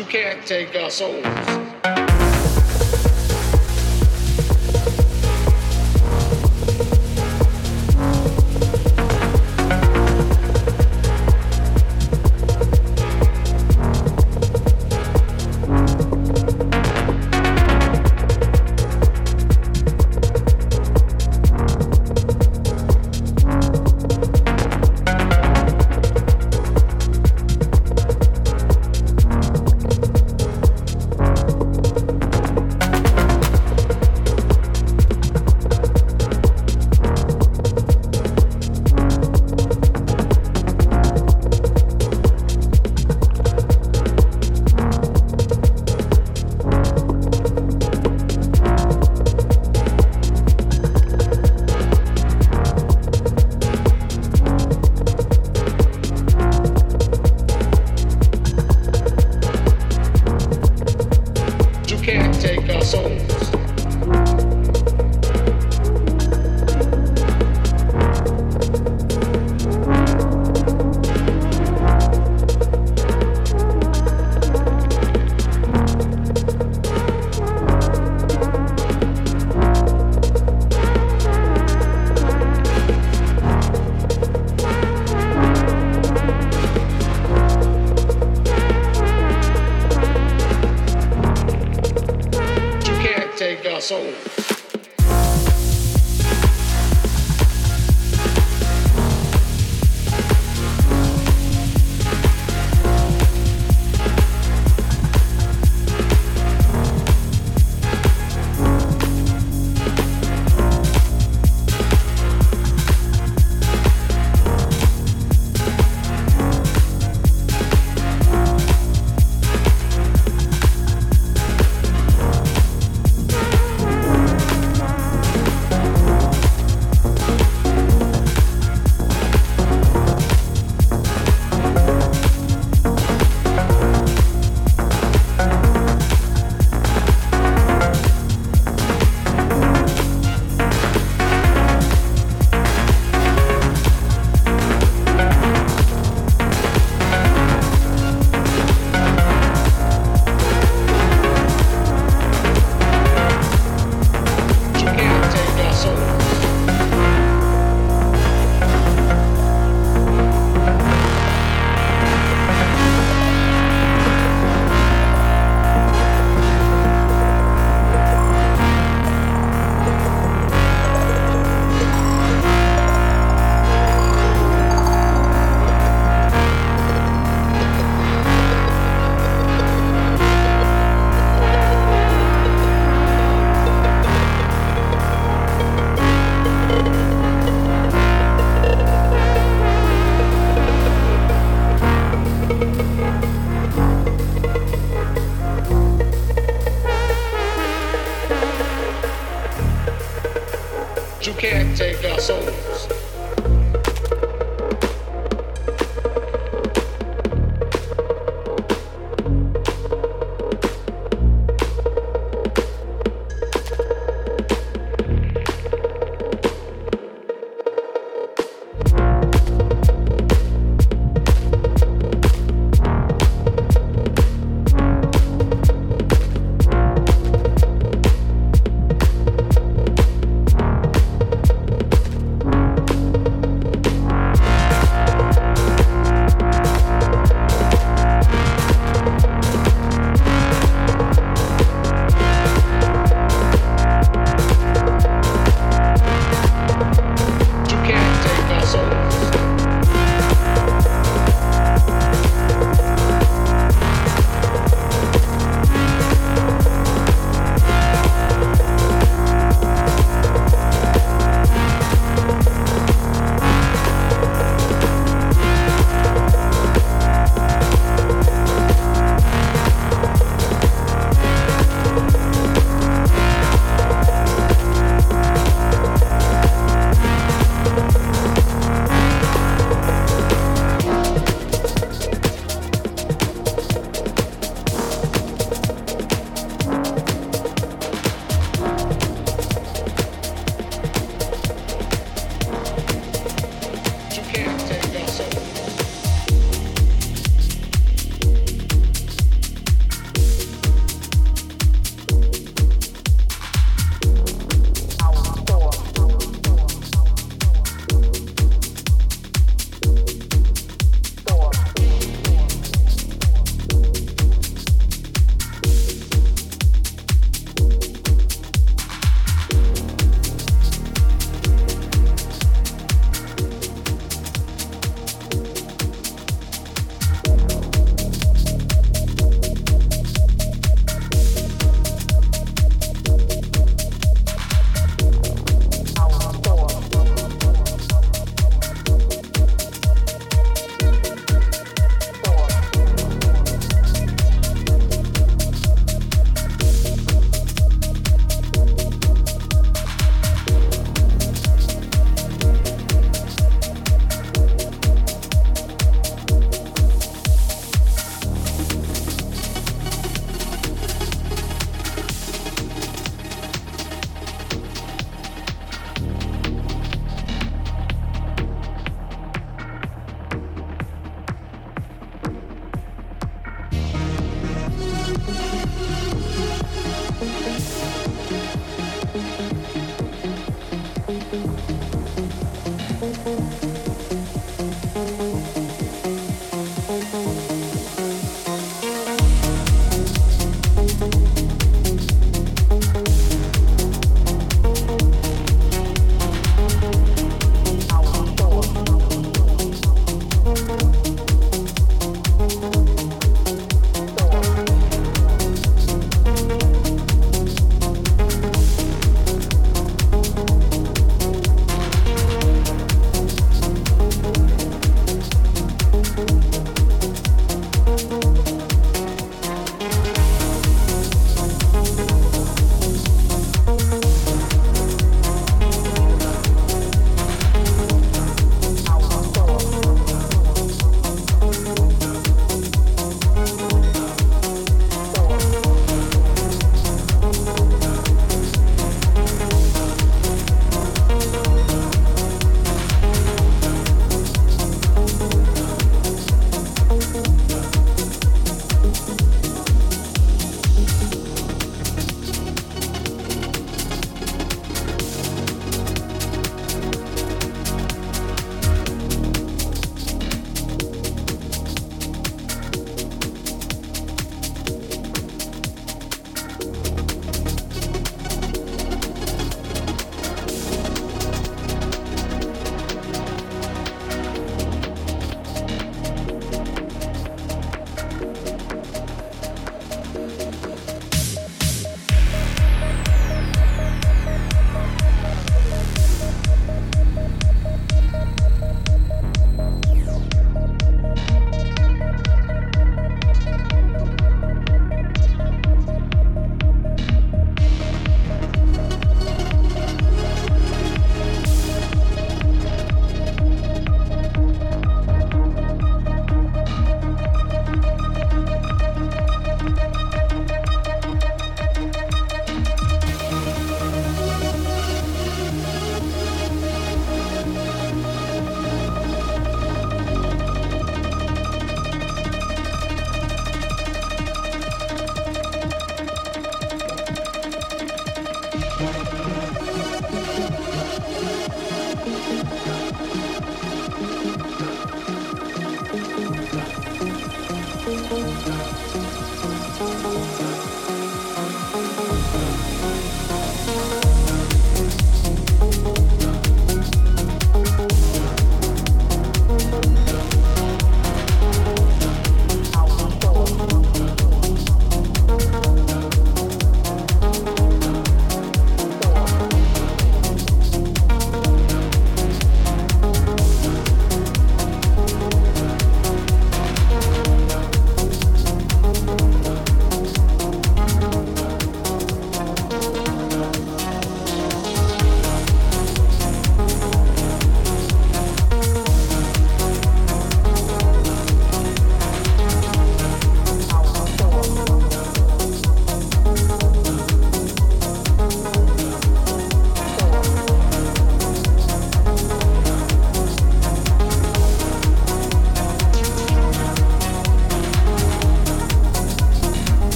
You can't take our souls.